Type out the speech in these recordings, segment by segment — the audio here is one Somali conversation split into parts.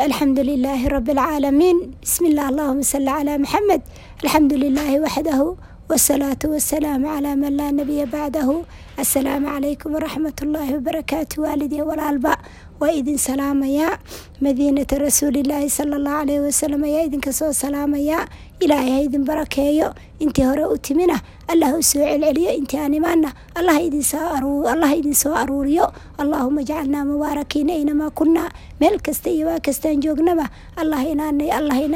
الحمد لله رب العالمين بسم الله اللهم صل على محمد الحمد لله وحده والصلاة والسلام على من لا نبي بعده asalaamu calaykum waraxmatullaahi wabarakaatu waalidii walaalba waa idin salaamayaa madiinata rasuulilaahi sala allahu caleyhi wasalam ayaa idinka soo salaamayaa ilaahay ha idin barakeeyo. Intii hore u timina allah u soo celceliyo intii aan imaana allaha idin soo aruuriyo. Allahuma jacalnaa mubaarakiina aynamaa kunnaa meel kasta iyo waa kastaan joognaba allahina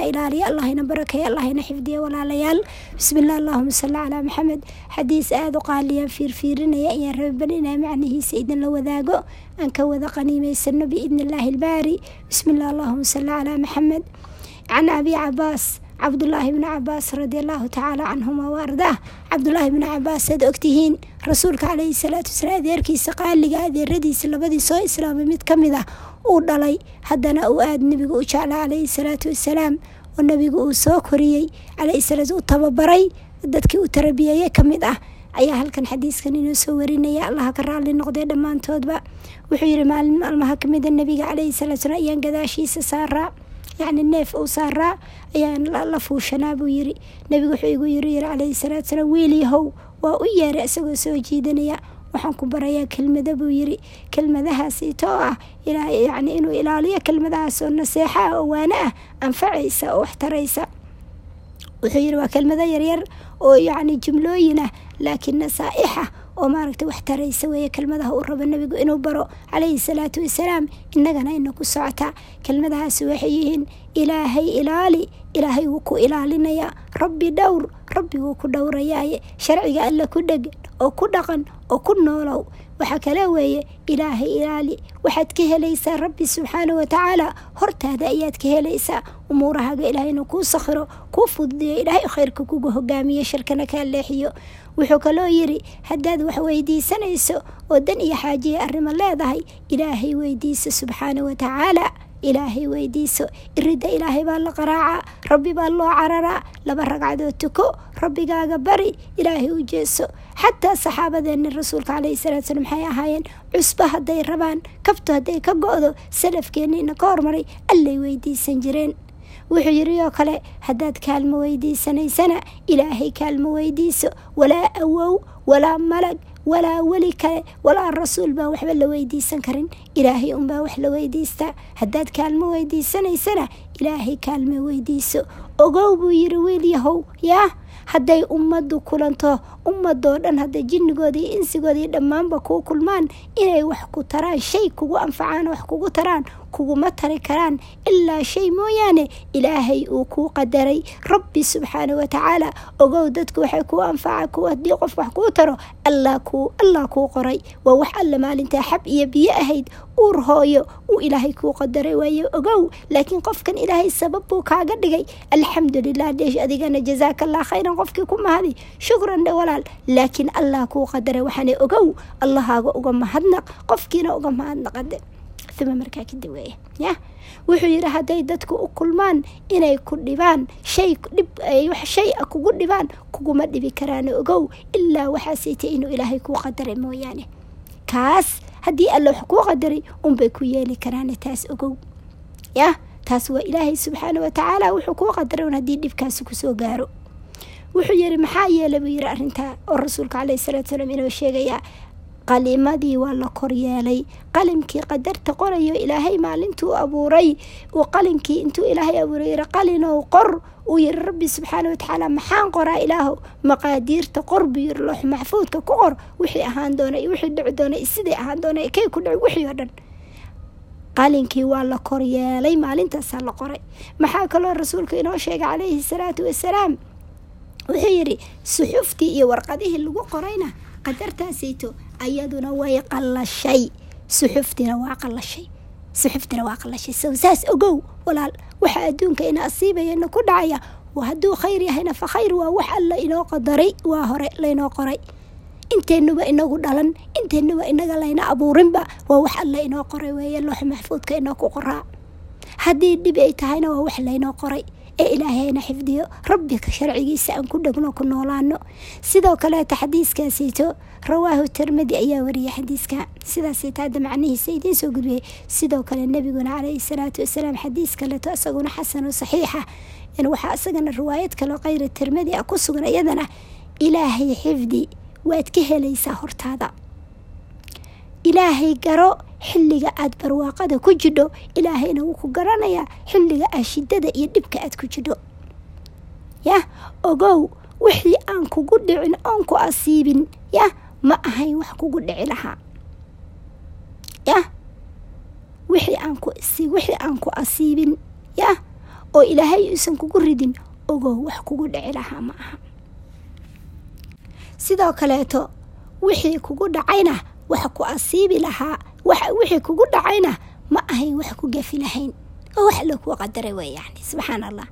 ilaaliyo allahina barakeeyo allahina xifdiyo walaalayaal. Bismilah allahuma salli calaa maxamed xadiis aada u qaaliya fiirfiirinaya ayaan inaa macnihiisa idinla wadaago. Aan ka wada qaniimaysano biidni illaahi ilbaari bismillah allahuma salli calaa maxamed can abi cabaas cabdullaahi bni cabaas radi allahu tacaala canhuma wa ardaah. Cabdullaahi bni cabaas aad ogtihiin rasuulka calayhi salaatu wasalaam adeerkiisa qaaliga adeeradiisa labadii soo islaamay mid ka mid ah uu dhalay. Haddana uu aada nebigu u jeclaa calayhi salaatu wasalaam. Oo nebigu uu soo koriyey calayhi salaatu u tababaray. Dadkii u tarabiyeeye ka mid ah ayaa halkan xadiiskan inoo soo warinaya. Allaha ka raalli noqdee dhammaantoodba. Wuxuu yihi maalin maalmaha kamida nebiga calayhi salaatu salaam ayaan gadaashiisa saaraa. Yacni neef uu saaraa ayaan la fuushanaa buu yiri nebigu wuxuu igu yiri yiri calayhi salaatu salaam wiilyahow waa u yeeray isagoo soo jiidanaya. Waxaan ku barayaa kelmada buu yiri kelmadahaasiito oo ah yani inuu ilaaliyo kelmadahaas oo naseexa ah oo waana ah anfacaysa oo waxtaraysa wuxuu yiri waa kelmado yaryar oo yacni jumlooyin ah laakiin nasaa'ixa oo maaragta wax taraysa weeye kelmadaha uu rabo nebigu inuu baro calayhi salaatu wasalaam innagana ina ku socotaa kelmadahaasi waxay yihiin ilaahay ilaali ilaahay wuu ku ilaalinayaa rabbi dhowr rabbi wuu ku dhowrayaaye sharciga alla ku dheg oo ku dhaqan oo ku noolow. Waxaa kale weeye ilaahay ilaali. Waxaad ka helaysaa rabbi subxaana watacaala hortaada ayaad ka helaysaa. Umuurahaaga ilaahay inuu kuu sakhiro kuu fududeeyo ilaahay khayrka kugu hogaamiyo shirkana kaa leexiyo. Wuxuu kaloo yiri haddaad wax weydiisanayso oo dan iyo xaajiya arrimo leedahay ilaahay weydiiso subxaana watacaala ilaahay weydiiso iridda ilaahay baa la qaraacaa rabbi baa loo cararaa laba ragcadood tuko rabbigaaga bari ilaahay u jeeso. Xataa saxaabadeeni rasuulka calayhi salaatu salam maxay ahaayeen? Cusba hadday rabaan kabto hadday ka go-do salafkeenniina ka hormaray allay weydiisan jireen. Wuxuu yiri oo kale haddaad kaalmo weydiisanaysana ilaahay kaalmo weydiiso. Walaa awow walaa malag walaa weli kale walaa rasuul baa waxba la weydiisan karin. Ilaahay unbaa wax la weydiistaa haddaad kaalmo weydiisanaysana ilaahay kaalmo weydiiso. Ogow buu yiri wiil yahow yaa hadday ummaddu kulanto ummadoo dhan hadday jinnigoodii insigoodii dhammaanba kuu kulmaan. Inay wax ku taraan shay kugu anfacaan wax kugu taraan kuguma tari karaan ilaa shay mooyaane ilaahay uu kuu qadaray. Rabbi subxaana watacaala ogow dadku waxay kuu anfaca kuwa haddii qof wax kuu taro allah kuu qoray. Waa wax alla maalintaa xab iyo biyo ahayd. Uur hooyo uu ilaahay kuu qadaray waayo ogow. Laakiin qofkan ilaahay sabab buu kaaga dhigay. Alxamdulilah dheesh adigana jazaakallah khayran qofkii ku mahadi. Shukran dhe walaal laakiin allah kuu qadaray waxaana ogow. Allahaaga uga mahadnaq qofkiina uga mahadnaqade uma markaa kadib weeye? Ya wuxuu yidhi hadday dadku u kulmaan inay ku dhibaan shay dhib shay a kugu dhibaan kuguma dhibi karaan ogow ilaa waxaasaytay inuu ilaahay kuu qadaray mooyaane. Kaas haddii alla wax kuu qadaray unbay ku yeeli karaan taas ogow. Ya taas waa ilaahay subxaana watacaala wuxuu kuu qadaray un haddii dhibkaasi ku soo gaaro. Wuxuu yidhi maxaa yeela buu yidhi arrintaa oo rasuulka caleyhi salaatu salaam inoo sheegayaa qalimadii waa la koryeelay qalimkii qadarta qorayo ilaahay maalintuu abuuray. Uu qalinkii intuu ilaahay abuuray yiri qalinow qor. Uu yiri rabbi subxaana watacaala maxaan qoraa ilaahow maqaadiirta qor buu yiri loox maxfuudka ku qor. Wixii ahaan doona iyo wixii dhici doona siday ahaan doona kay ku dhici wixii oo dhan. Qalinkii waa la koryeelay maalintaasaa la qoray. Maxaa kaloo rasuulka inoo sheegay calayhi salaatu wasalaam wuxuu yidhi suxuftii iyo warqadihii lagu qorayna qadartaasayto ayaduna way qallashay. Suxuftina waa qallashay. Suxuftina waa qallashay. So saas ogow walaal waxa adduunka ina asiibayana ku dhacaya hadduu khayr yahayna fa khayr waa wax alla inoo qadaray waa hore laynoo qoray. Inteenuba inagu dhalan inteenuba inaga layna abuurinba waa wax alla inoo qoray weeye loox maxfuudka inoo ku qoraa. Haddii dhib ay tahayna waa wax laynoo qoray. Ee ilaahayna xifdiyo rabbika sharcigiisa aan ku dhegno ku noolaano sidoo kaleeta xadiiskaasiito rawaahu tirmidi ayaa wariyay xadiiska. Sidaasita hadda macnihiisa idiin soo gudbiyey sidoo kale nebiguna calayhi salaatu wasalaam xadiis kaleeto isaguna xasan oo saxiixa. Waxaa isagana riwaayad kaleo kayra tirmidi ah ku sugan iyadana ilaahay xifdi waad ka helaysaa hortaada. Ilaahay garo xilliga aada barwaaqada ku jidho ilaahayna wuu ku garanayaa xilliga aa shidada iyo dhibka aad ku jidho. Yah ogow wixii aan kugu dhicin oon ku asiibin. Yah ma ahayn wax kugu dhici lahaa yah wixii aan ku asiibin yah oo ilaahay uusan kugu ridin ogow wax kugu dhici lahaa ma aha. Sidoo kaleeto wixii kugu dhacayna wax ku asiibi lahaa wixii kugu dhacayna ma ahayn wax ku gafi lahayn. Oo wax lakuu qadaray wey yani subxaan allah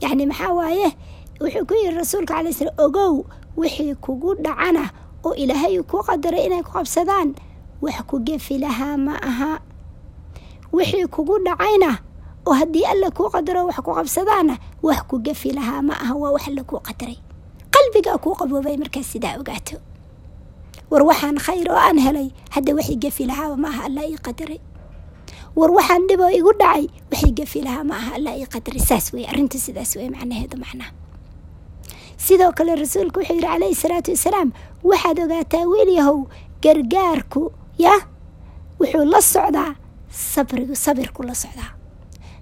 yacni maxaa waaye? Wuxuu ku yiri rasuulka calay slam ogow wixii kugu dhacana oo ilaahay kuu qadaray inay ku qabsadaan wax ku gafi lahaa ma aha. Wixii kugu dhacayna oo haddii alla kuu qadaro wax ku qabsadaana wax ku gafi lahaa ma aha waa wax lakuu qadaray. Qalbigaa kuu qaboobay markaas sidaa ogaato. War waxaan khayr oo aan helay hadda waxay gafi lahaaba ma aha allah ii qadaray. War waxaan dhiboo igu dhacay waxay gafi lahaa ma aha allah ii qadaray. Saas wey arrinta sidaas wey macnaheedu macnaha sidoo kale rasuulku wuxuu yidhi calayhi salaatu wasalaam waxaad ogaataa weliyahow gargaarku yah wuxuu la socdaa sabrigu sabirku la socdaa.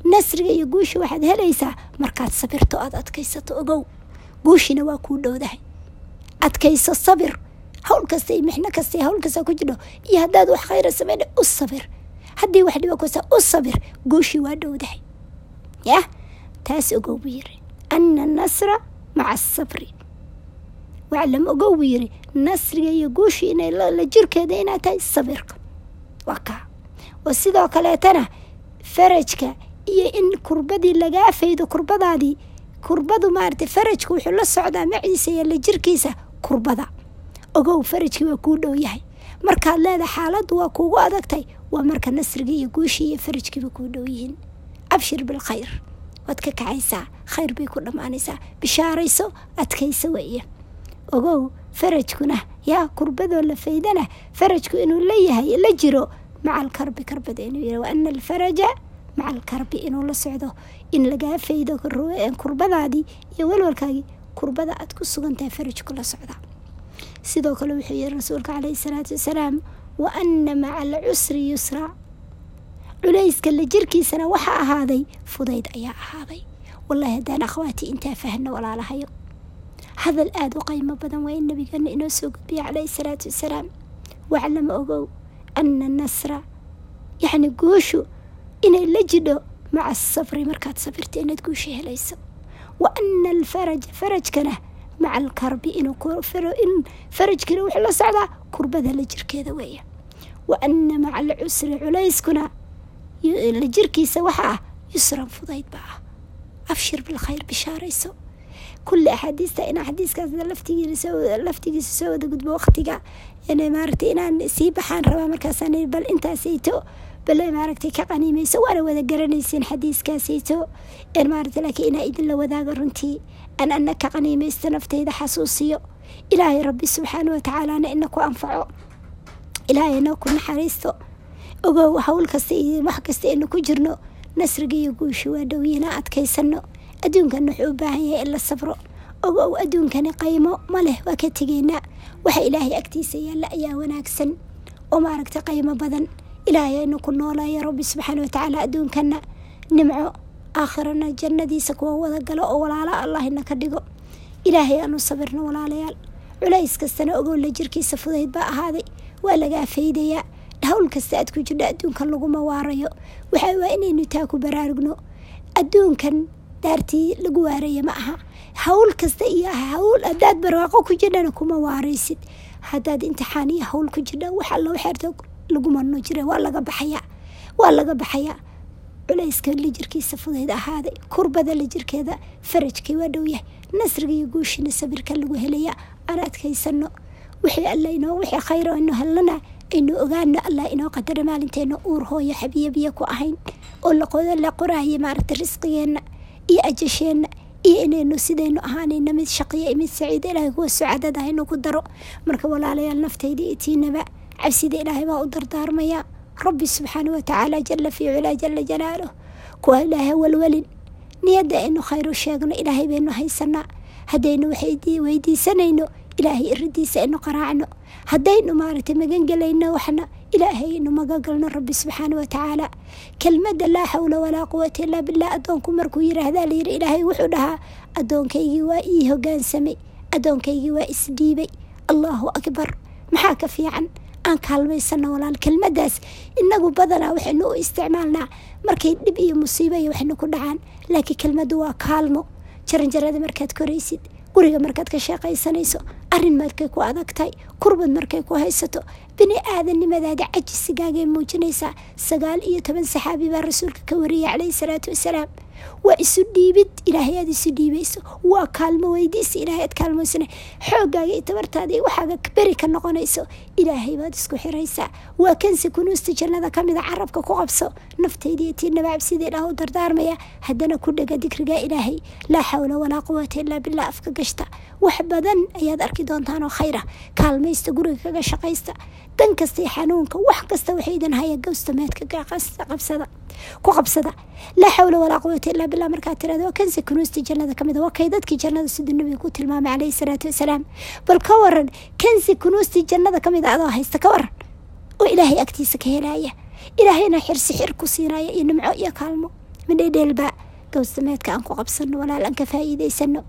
Nasriga iyo guusha waxaad helaysaa markaad sabirto aad adkaysato ogow. Guushina waa kuu dhowdahay. Adkayso sabir. Hawl kasta iyo mixno kasta iyo hawl kasta ku jidho iyo haddaad wax khayra samayna u sabir. Haddii wax dhibo kasta u sabir. Guushii waa dhowdahay. Yah taas ogow buu yiri ana nasra maca asabri waclam ogow buu yiri nasriga iyo guushii inay la jirkeeda inaa tahay sabirka waa kaa oo sidoo kaleetana farajka iyo in kurbadii lagaa faydo kurbadaadii kurbadu maaragtay farajka wuxuu la socdaa maciisa iyo la jirkiisa kurbada ogow farajkii waa kuu dhow yahay markaad leedahay xaaladdu waa kuugu adagtay waa marka nasrigii iyo guushii iyo farajkiiba kuu dhow yihiin abshir bilkhayr waad ka kacaysaa khayr bay ku dhammaanaysaa bishaarayso adkayso weeye. Ogow farajkuna yaa kurbadoo la faydana farajku inuu leeyahay la jiro maca alkarbi karbada inuu yiri wa alfaraja maca alkarbi inuu la socdo. In lagaa faydo kurbadaadii iyo walwalkaagii kurbada aad ku sugan tahay farajku la socda. Sidoo kale wuxuu yihi rasuulka calayhi salaatu wasalaam wa ana maca alcusri yusra culayska la jirkiisana waxaa ahaaday fudayd ayaa ahaaday. Wallahi haddaan akhwaati intaa fahno walaalahayo. Hadal aada u qaymo badan waa in nabigeena inoo soo gudbiya calayhi salaatu wasalaam. Waclama ogow ana nasra yacni guushu inay la jidho maca asabri markaad sabirta inaad guusha helayso. Wa ana alfaraja farajkana maca alkarbi in farajkina wuxuu la socdaa kurbada la jirkeeda weeya. Wa ana maca alcusri culayskuna la jirkiisa waxa ah yusran fudayd ba ah. Abshir bilkhayr bishaarayso. Kulli axaadiista inaa xadiiskaas laftigiisa soo wada gudbo waqtiga maaragtay inaan sii baxaan rabaa markaasaan bal intaasayto bale maaragtay ka qaniimayso waana wada garanaysiin xadiiskaasayto maaragtay laakiin inaa idinla wadaago runtii an ana ka qaniimaysto naftayda xasuusiyo. Ilaahay rabbi subxaana watacaalana ina ku anfaco. Ilaahayna ku naxariisto ogow hawl kasta iyo wax kasta inu ku jirno. Nasriga iyo guusha waa dhowyiina adkaysano adduunkan wuxuu u baahan yahay in la sabro. Ogow adduunkani qaymo ma leh waa ka tegaynaa waxa ilaahay agtiisa yaalla ayaa wanaagsan. Oo maaragtay qaymo badan. Ilaahay aynu ku noolayo rabbi subxaana watacaala adduunkana nimco aakhirana jannadiisa kuwa wada galo oo walaalo allahina ka dhigo. Ilaahay aanu sabirno walaalayaal. Culays kastana ogow la jirkiisa fudayd baa ahaaday. Waa lagaa faydayaa hawl kasta aad ku jirho adduunkan laguma waarayo. Waxa waa inaynu taa ku baraarugno. Adduunkan daartii lagu waaraya ma aha. Hawl kasta iyo hawl haddaad barwaaqo ku jirhana kuma waaraysid. Haddaad imtixaan iyo hawl ku jirha wax alla waxeerta lagumano jira. Waa laga baxayaa waa laga baxayaa culayska la jirkiisa fudayd ahaaday kurbada la jirkeeda farajkii waa dhow yahay. Nasriga iyo guushina sabirka lagu helaya aan adkaysano wixii alla inoo wixii khayra inu hellana aynu ogaano allah inoo qadaro maalinteena uur hooyo xabiya biyo ku ahayn. Oo la qoraayo maaragta risqigeenna iyo ajasheenna iyo inaynu sidaynu ahaanayno mid shaqiya iyo mid saciida ilaahay kuwa sucadada haynu ku daro. Marka walaalayaal naftayda iyo tiinaba cabsida ilaahay baa u dardaarmaya. Rabbi subxaana watacaala jala fii jala jalaaluh kuwa ilaahay walwalin. Niyadda aynu khayru sheegno ilaahay baynu haysanaa haddaynu weydiisanayno ilaahay iridiisa aynu qaraacno. Haddaynu maaragtay magangelayno waxna ilaahay aynu magagalno rabbi subxaana watacaala kelmadda laa xawla walaa quwata illaa billah addoonku markuu yiraahdaa layiri ilaahay wuxuu dhahaa addoonkaygii waa ii hogaansamay addoonkaygii waa isdhiibay allahu akbar maxaa ka fiican? Aan kaalmaysano walaal. Kelmadaas inagu badanaa waxaynu u isticmaalnaa markay dhib iyo musiibo iyo waxaynu ku dhacaan laakiin kelmaddu waa kaalmo. Jaranjarada markaad koraysid guriga markaad ka sheeqaysanayso arrin markay ku adagtahay kurbad markay ku haysato bini aadanimadaada cajisigaagay muujinaysaa sagaal iyo toban saxaabi baa rasuulka ka wariyay calayhi salaatu wasalaam waa isu dhiibid ilaahay aad isu dhiibayso waa kaalmo weydiisa ilaahay aad kaalmoysana xooggaaga iyo tabartaada iyo waxaaga beri ka noqonayso ilaahay baad isku xiraysaa. Waa kansi kunuusta jannada ka mida carabka ku qabso. Naftayda iyo tiinaba cabsida ilaah u dardaarmaya. Haddana ku dhega dikriga ilaahay. Laa xawla walaa quwata ilaa billah afka gashta. Wax badan ayaad arki doontaan oo khayra. Kaalmaysta guriga kaga shaqaysta dan kasta xanuunka. Wax kasta waxaydan haya gawsta meedka qabsada ku qabsada. Laa xawla walaa quwata ilaa billah. Markaad tirahdo waa kansi kunuusta jannada ka mid waa kay dadkii jannada siduu nabiga ku tilmaamay calayhi salaatu wasalaam? Bal ka waran kansi kunuustii jannada ka mid a adoo haysta ka waran oo ilaahay agtiisa ka helaya ilaahayna xirsi xir ku siinaya iyo nimco iyo kaalmo. Midhaydheelba gawsta meedka aan ku qabsano walaal aan ka faa'iidaysano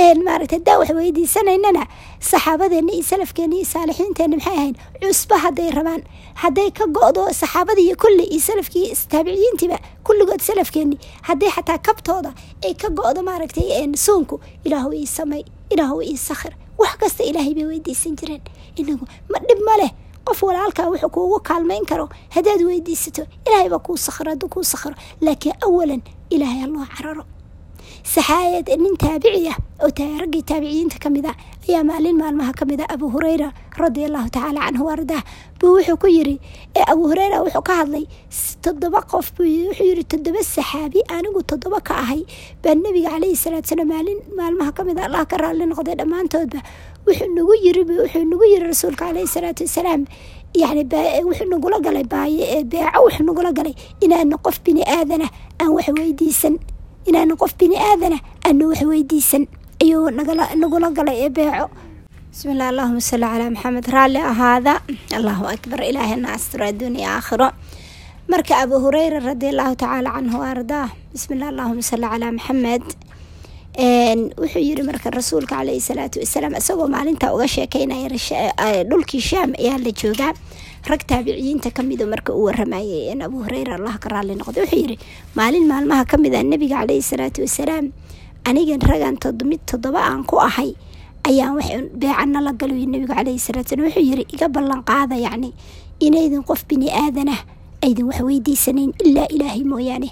maaragta hadaa wax weydiisanaynana saxaabadeena iyo salafkeena iyo saalixiinteena maxay ahayn cusba hadday rabaan. Hadday ka go-do saxaabada iyo kulli iyo salafkii taabiciyiintiiba kulligood salafkeeni hadday xataa kabtooda ay ka go-do maaragtay suunku ilaahu ii samay ilaahu ii sakhir. Wax kasta ilaahay bay weydiisan jireen. Inagu ma dhib ma leh qof walaalkaa wuxuu kuugu kaalmayn karo haddaad weydiisato ilaahay baa kuu sakhiro hadduu kuu sakhiro. Laakiin awalan ilaahay ha loo cararo saxaayad nin taabici ah oo raggii taabiciyiinta ka mid a ayaa maalin maalmaha ka mid a abu hureyra radia allahu tacaala canhu ardaah buu wuxuu ku yiri abu hureyra wuxuu ka hadlay toddoba qof wuxuu yiri toddoba saxaabi anigu toddoba ka ahay baa nebiga calayhi salaatu salaam maalin maalmaha ka mid a allah ka raalli noqday dhammaantoodba wuxuu nagu yiri wuxuu nagu yiri rasuulka calayhi salaatu wasalaam yani wuxuu nagula galay baaye beeco wuxuu nagula galay inaanu qof bini aadana aan wax weydiisan inaanu qof bini aadana aanu wax weydiisan. Ayuu nagula galay ee beeco. Bismillah allahuma salli calaa maxamed raalli ahaada allahu akbar ilaahina astiro adduuniya aakhiro. Marka abu hureyra radi allahu tacaala canhu ardaah bismillah allahuma salli calaa maxamed wuxuu yiri marka rasuulka caleyhi salaatu wasalaam isagoo maalinta uga sheekeynaya dhulkii shaam ayaa la joogaa rag taabiciyiinta kamida marka uu waramayay abu hureyra allah ka raali noqday wuxuu yiri maalin maalmaha ka mid a nabiga caleyhi salaatu wasalaam anigan ragan mid toddoba aan ku ahay ayaan wax beecana la galoy nabigu caleyhi salaatu salam wuxuu yiri iga ballan qaada yacni inaydin qof bini aadanah aydin wax weydiisanayn ilaa ilaahay mooyaane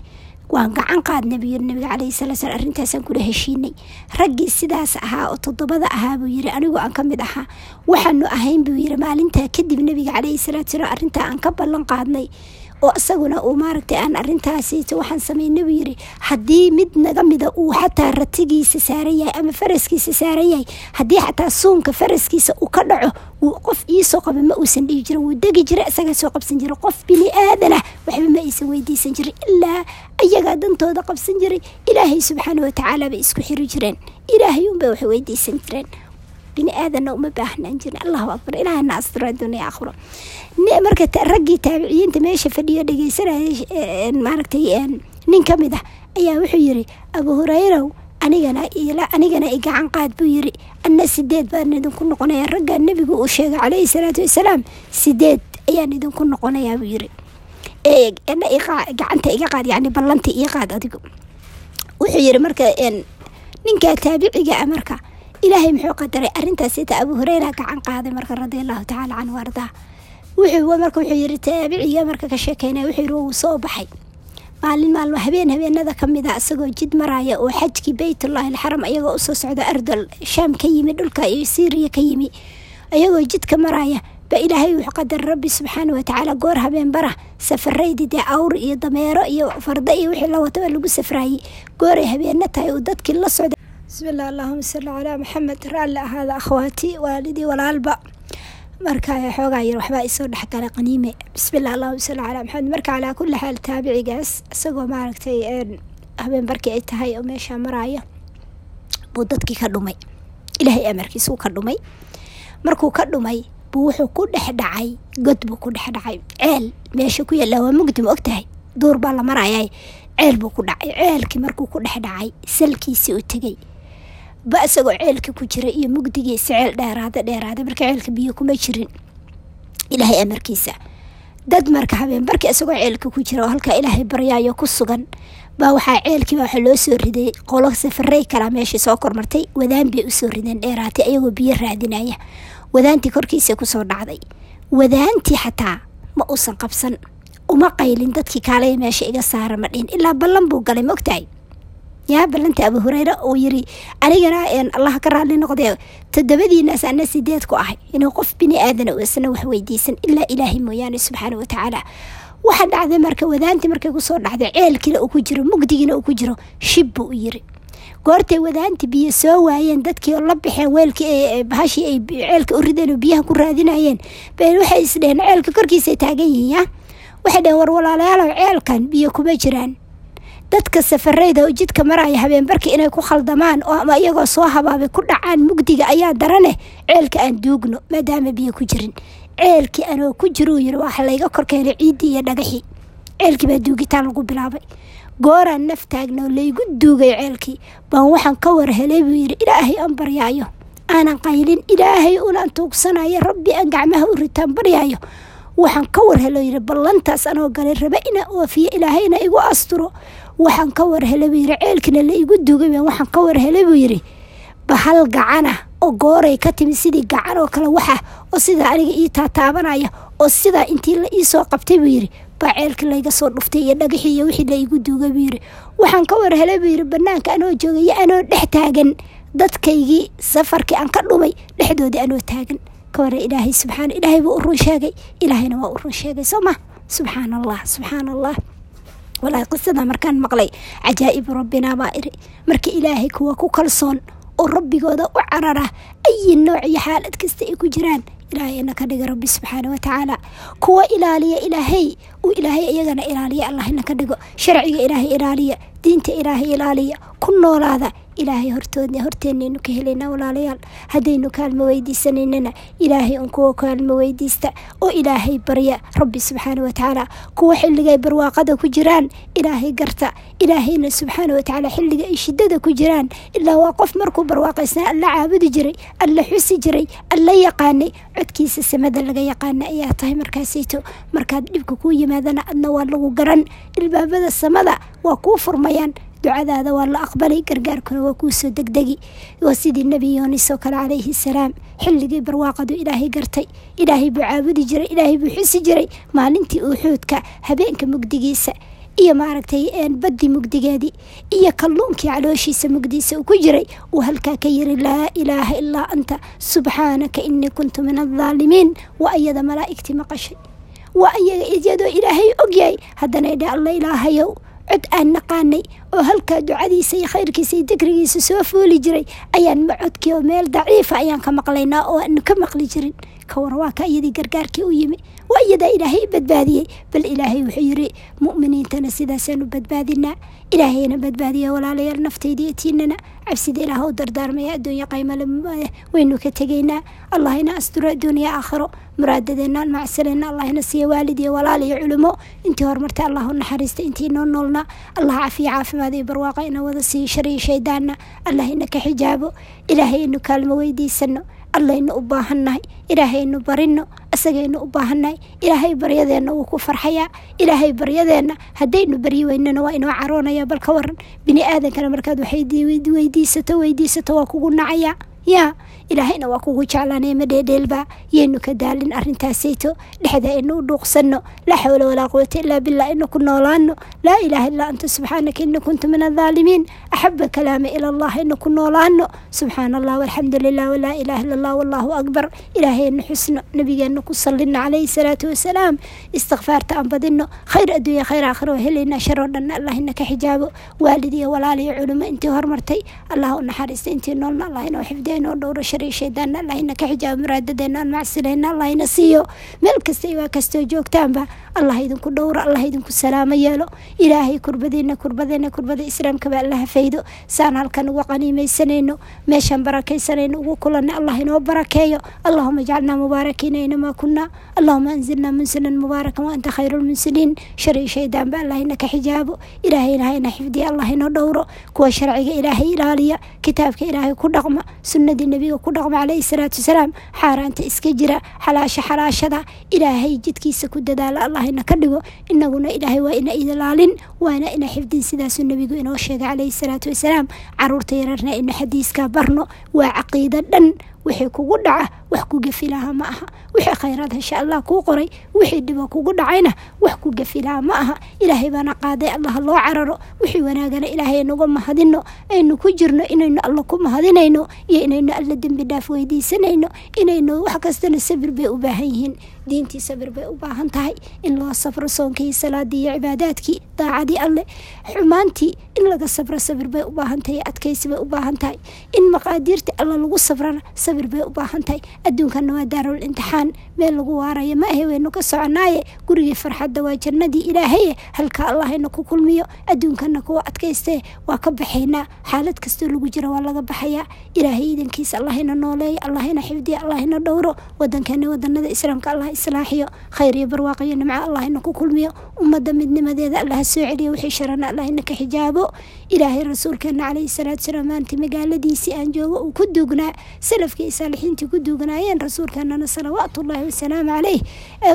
waan gacan qaadnay buu yiri nabiga caleyhi salaa slam arrintaasaan kula heshiinay. Raggii sidaas ahaa oo toddobada ahaa buu yiri anigu aan ka mid ahaa waxaanu ahayn buu yiri maalintaa kadib nabiga caleyhi salaatu salaam arrintaa aan ka ballan qaadnay oo isaguna uu maaragtay aan arrintaasito waxaan sameynay buu yiri haddii mid naga mida uu xataa ratigiisa saaran yahay ama faraskiisa saaran yahay haddii xataa suunka faraskiisa uu ka dhaco qof iisoo qaba ma uusan dhihi jirin. Wuu degi jira isagaa soo qabsan jira qof bini aadanah waxba ma aysan weydiisan jirin. Ilaa ayagaa dantooda qabsan jiray ilaahay subxaana watacaala bay isku xiri jireen. Ilaahay unbay wax weydiisan jireen bini aadanna uma baahnaan jirin. Allahu akbar. Ilaahana astiro adduuniya aakhiro. Marka raggii taabiciyiinta meesha fadhiyo dhegeysanaya maaragtay nin ka mid ah ayaa wuxuu yiri abu hureyrow anigana anigana i gacan qaad buu yiri anna sideed baan idinku noqonaya ragga nebigu uu sheegay caleyhi salaatu wasalaam sideed ayaan idinku noqonayaa buu yiri gacanta iga qaad yani ballanta ii qaad adigu. Wuxuu yiri marka ninka taabiciga a marka ilaahay muxuu qadaray arrintaas ita abu hureyra gacan qaaday marka radia allahu tacaala canhu ardaa wuxuu wuxuu yiri taabiciga marka ka sheekeynaya wuxuu yiri wuu soo baxay. Maalin maalmo habeen habeenada ka mid a isagoo jid maraya oo xajkii baytullahi alxaram ayagoo u soo socda ardal shaam ka yimi dhulka iyo syriya ka yimi ayagoo jidka maraya. Ba ilaahay wuxuu qadar rabbi subxaana watacaala goor habeen bara safaraydi dee awr iyo dameero iyo farda iyo wixii la wataba lagu safraayey gooray habeena tahay uu dadkii la socday bismillah allahuma salli calaa maxamed raalli ahaada akhwaati waalidii walaalba marka xoogaa yar waxbaa isoo dhexgalay qaniime. Bismillah allahuma salli calaa maxamed marka calaa kulli xaal taabicigaas isagoo maaragtay habeen barkii ay tahay oo meeshaa maraya buu dadkii ka dhumay. Ilaahay amarkiisuu ka dhumay. Markuu ka dhumay buu wuxuu ku dhex dhacay god buu ku dhex dhacay. Ceel meesha ku yaallaa waa mugdi ma ogtahay duur baa la marayay ceel buu ku dhacay. Ceelkii markuu ku dhex dhacay salkiisii u tegey ba isagoo ceelka ku jira iyo mugdigiisa ceel dheeraada dheeraada marka ceelka biyo kuma jirin. Ilaahay amarkiisa dad marka habeen barkii isagoo ceelka ku jira oo halkaa ilaahay baryaayo ku sugan baa waxaa ceelkiiba waxaa loo soo riday qolo safarey kalaa meeshii soo kormartay wadaan bay u soo rideen dheeraatay ayagoo biyo raadinaya. Wadaantii korkiisa ku soo dhacday. Wadaantii xataa ma uusan qabsan. Uma qaylin dadkii kaalaya meesha iga saara ma ilaa ballan buu galay ma ogtahay yaa ballanta abu hureyre uu yiri anigana allah ka raalli noqdee toddobadiinaas ana sideed ku ahay inuu qof bini aadana isna wax weydiisan ilaa ilaahay mooyaane subxaana watacaala waxaa dhacday marka wadaantii markay ku soo dhacday ceelkiina uu ku jiro mugdigiina uu ku jiro shib buu u yiri. Goortay wadaantii biyo soo waayeen dadkii la baxeen weelkii bahashii ay ceelka u rideen oo biyaha ku raadinayeen. Bay waxay isdheheen ceelka korkiisay taagan yihiin ya waxay dheheen war walaalayaalow ceelkan biyo kuma jiraan dadka safareyda jidka maraya habeenbarka inay ku khaldamaan oo ama iyagoo soo habaabay ku dhacaan mugdiga ayaa darane ceelka aan duugno maadaama biyo ku jirin. Ceelkii anoo ku jiruu yiri waxa layga korkeenay ciiddii iyo dhagaxii. Ceelkii baa duugitaan lagu bilaabay. Gooraan naf taagna laygu duugay ceelkii. Baan waxaan ka war buu yidhi ilaahay aan baryaayo. Aanan qaylin ilaahay unaan tuugsanayo. Rabbi aan gacmaha u ritaan baryaayo. Waxaan ka war yidhi ballantaas anoo galay raba inaa oofiyo ilaahayna igu asturo waxaan ka war helay buu yidhi. Ceelkina la igu duugay baan waxaan ka war helay buu yidhi. Bahal gacana oo gooray ka timi sidii gacan oo kale waxa oo sidaa aniga ii taataabanaya oo sidaa intii la ii soo qabtay buu yidhi. Baa ceelkii layga soo dhuftay iyo dhagaxii wixii la igu duugay buu yidhi. Waxaan ka war helay buu yidhi. Banaanka anoo joogay iyo anoo dhex taagan dadkaygii safarkii aan ka dhumay dhexdoodii anoo taagan. Ka ilaahay subxaana ilaahay buu u run sheegay. Ilaahayna waa u run sheegay. Soo ma? Subxaana allah subxaana allah walaahi qisada markaan maqlay cajaa'ibu rabbinaa baa iri marka ilaahay kuwa ku kalsoon oo rabbigooda u carara ayi nooc iyo xaalad kasta ay ku jiraan. Ilaahayna ka dhiga rabbi subxaana watacaala kuwa ilaaliya ilaahay uu ilaahay iyagana ilaaliya allahna ka dhigo. Sharciga ilaahay ilaaliya diinta ilaahay ilaaliya ku noolaada ilaahay hortoodna horteenaynu ka helaynaa walaalayaal. Haddaynu kaalmo weydiisanaynana ilaahay un kuwa kaalmo weydiista oo ilaahay barya rabbi subxaana watacaala kuwa xilligay barwaaqada ku jiraan ilaahay garta. Ilaahayna subxaana watacaala xilliga ay shidada ku jiraan. Ilaa waa qof markuu barwaaqaysnaa alla caabudi jiray alla xusi jiray alla yaqaanay. Codkiisa samada laga yaqaana ayaa tahay markaasayto markaad dhibka kuu yimaadana adna waa lagu garan. Ilbaabada samada waa kuu furmayaan ducadaada waa la aqbalay gargaarkuna waa kuu soo degdegi. Waa sidii nebi yoonis oo kale calayhi salaam xilligii barwaaqadu ilaahay gartay ilaahay buu caabudi jiray ilaahay buu xusi jiray maalintii uuxuudka habeenka mugdigiisa iyo maaragtay baddi mugdigeedii iyo kalluunkii calooshiisa mugdiisa uu ku jiray. Uu halkaa ka yiri laa ilaaha ilaa anta subxaanaka inii kuntu min aldaalimiin waa iyada malaa'igtii maqashay. Waa iyaga iyadoo ilaahay ogyahay haddana idhe alla ilaahayow cod aan naqaanay oo halkaa ducadiisa iyo khayrkiisa iyo dikrigiisa soo fooli jiray ayaan macodkii oo meel daciifa ayaan ka maqlaynaa oo aanu ka maqli jirin. Ka war iyadii gargaarkii u yimi. Waa iyadaa ilaahay badbaadiyey. Bal ilaahay wuxuu yiri mu'miniintana sidaasaanu badbaadinaa. Ilaahayna badbaadiya walaalayaal naftayda tiinana cabsida ilaah u dardaarmaya adduunya qaymale waynu ka tegaynaa. Allahina asturo adduuniya aakhiro muraadadeenaan macsaleenna allahina siiya waalid iyo walaal iyo culimo. Intii horumarta allah u intii noo noolna allah cafiya caafimaad iyo barwaaqa ina wada siiyo shariyo shaydaanna. Allahina ka xijaabo ilaahaynu kaalmo weydiisano allaynu u baahannahay ilaahaynu barino isagaynu u baahannahay. Ilaahay baryadeenna wuu ku farxayaa. Ilaahay baryadeenna haddaynu baryi weynana waa inoo caroonaya bal ka waran bini aadankana markaad waxay weydiisato weydiisato waa kugu nacayaa yaa ilaahayna waa kugu jeclaanaya ma dheedheelba yaynu ka daalin arrintaasayto dhexda aynu u dhuuqsanno laa xawla walaa quwata ilaa billah aynu ku noolaano laa ilaaha illaa anta subxaanaka ini kuntu min aldaalimiin axaba kalaama ila allah aynu ku noolaano subxaana allah walxamdu lilah walaa ilaha illa allah wallahu akbar. Ilaahaynu xusno nabigeena ku sallino calayhi salaatu wasalaam istikfaarta aan badino khayr adduunya khayr aakhira oo helaynaa sharoo dhanna allahina ka xijaabo. Waalid iyo culimo intii hormartay. Allah u naxariista intii noolna allah inoo xifdiya inoo dhowro shari shaydaanna allahina ka xijaabo muraadadeena aan macsilayna allahina siiyo meel kasta iyo waa kastoo joogtaanba. Allah idinku dhowro allah idinku salaamo yeelo. Ilaahay kurbadiina kurbadeena kurbada islaamkaba allaha faydo saan halkan ugu qaniimaysanayno meeshaan barakaysanayno ugu kulanna allah inoo barakeeyo. Allahuma ijcalnaa mubaarakiina inamaa kunaa allahuma anzilnaa munsilan mubaarakan waanta khayru lmunsiliin shari shaydaanba allahina ka xijaabo ilaahayna hayna xifdiya allah inoo dhowro. Kuwa sharciga ilaahay ilaaliya. Kitaabka ilaahay ku dhaqma sunnadii nebiga ku dhaqma calayhi salaatu wasalaam xaaraanta iska jira xalaasha xalaashada ilaahay jidkiisa ku dadaala allahina ka dhigo inaguna ilaahay waa ina idilaalin waana ina xifdin sidaasuu nebigu inoo sheegay calayhi salaatu wasalaam. Caruurta yararna ina xadiiskaa barno waa caqiido dhan wixii kugu dhaca wax ku gafilaha ma aha. Wixii khayraad insha allah kuu qoray wixii dhibo kugu dhacayna wax ku gafilaha ma aha. Ilaahay baana qaaday allaha loo cararo. Wixii wanaagana ilaahay aynuga mahadino aynu ku jirno inaynu alla ku mahadinayno iyo inaynu alla dembi dhaaf weydiisanayno. Inaynu wax kastana sabir bay u baahan yihiin diintii sabir bay u baahan tahay in loo safro soonkii salaadii iyo cibaadaadkii daacadii alle xumaantii in laga sabro sabir bay u baahan tahay adkaysi bay u baahan tahay in maqaadiirta alla lagu sabrana sabir bay u baahan tahay. Adduunkana waa daarul imtixaan meel lagu waarayo ma ahe waynu ka soconaaye gurigii farxadda waa jannadii ilaahaye halka allahayna ku kulmiyo adduunkana kuwa adkaystee waa ka baxaynaa xaalad kastoo lagu jira waa laga baxayaa ilaahay idankiisa allahayna nooleeyo allahayna xifdiya allahayna dhowro wadankeena wadanada islaamka allah islaaxiyo khayr iyo barwaaqo iyo nimco allahayna ku kulmiyo. Ummadda midnimadeeda allaha soo celiyo wixii sharana allahayna ka xijaabo. Ilaahay rasuulkeena calayhi salaatu salaam maanta magaaladiisii aan joogo uu ku duugnaa salafkii saalixiintii ku duugnaayeen rasuulkeenana salawaatullaahi wasalaamu caleyh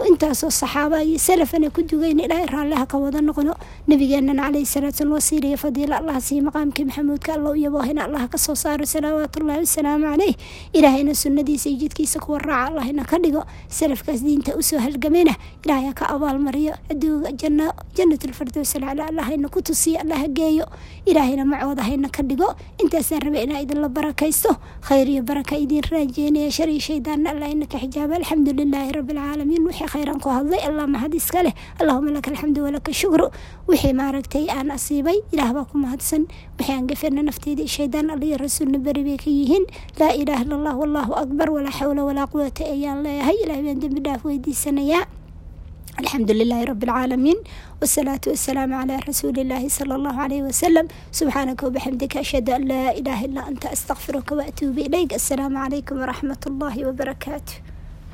intaasoo saxaaba iyo salafana ku dugayn ilaahay raalliha ka wada noqdo nabigeenana calayhi salaatu salaam wasiiliya fadiila allah siiyo maqaamkii maxamuudka allah u yaboohina allah ka soo saaro salawaatullaahi wasalaamu caleyh ilaahayna sunnadiisa iyo jidkiisa kuwa raaca allahna ka dhigo. Salafkaas diinta u soo halgamayna ilaahay ka abaalmariyo aduuga janna jannatulfardows alcala allahayna ku tusiyo allaha geeyo ilaahayna macooda hayna ka dhigo. Intaasaan rabay inaa idinla barakaysto khayr iyo baraka idiin raajeynaya shar iyo shaydaanna allah ina ka xijaaba alxamdu lilaahi wixii khayran ku hadlay allah mahad leh. Allahuma laka alxamdu walaka shukru. Wixii maaragtay aan asiibay ilaah baa ku mahadsan. Wixii aan nafteeda shaydaan alla iyo rasuulna beri bay ka yihiin. Laa ilaaha illa allah wallahu akbar walaa xawla walaa quwata ayaan leeyahay ilaah baan dembi dhaaf weydiisanayaa الحمد لله رب العالمين والصلاة والسلام على رسول الله صلى الله عليه وسلم سبحانك وبحمدك أشهد أن لا إله إلا أنت أستغفرك وأتوب إليك السلام عليكم ورحمة الله وبركاته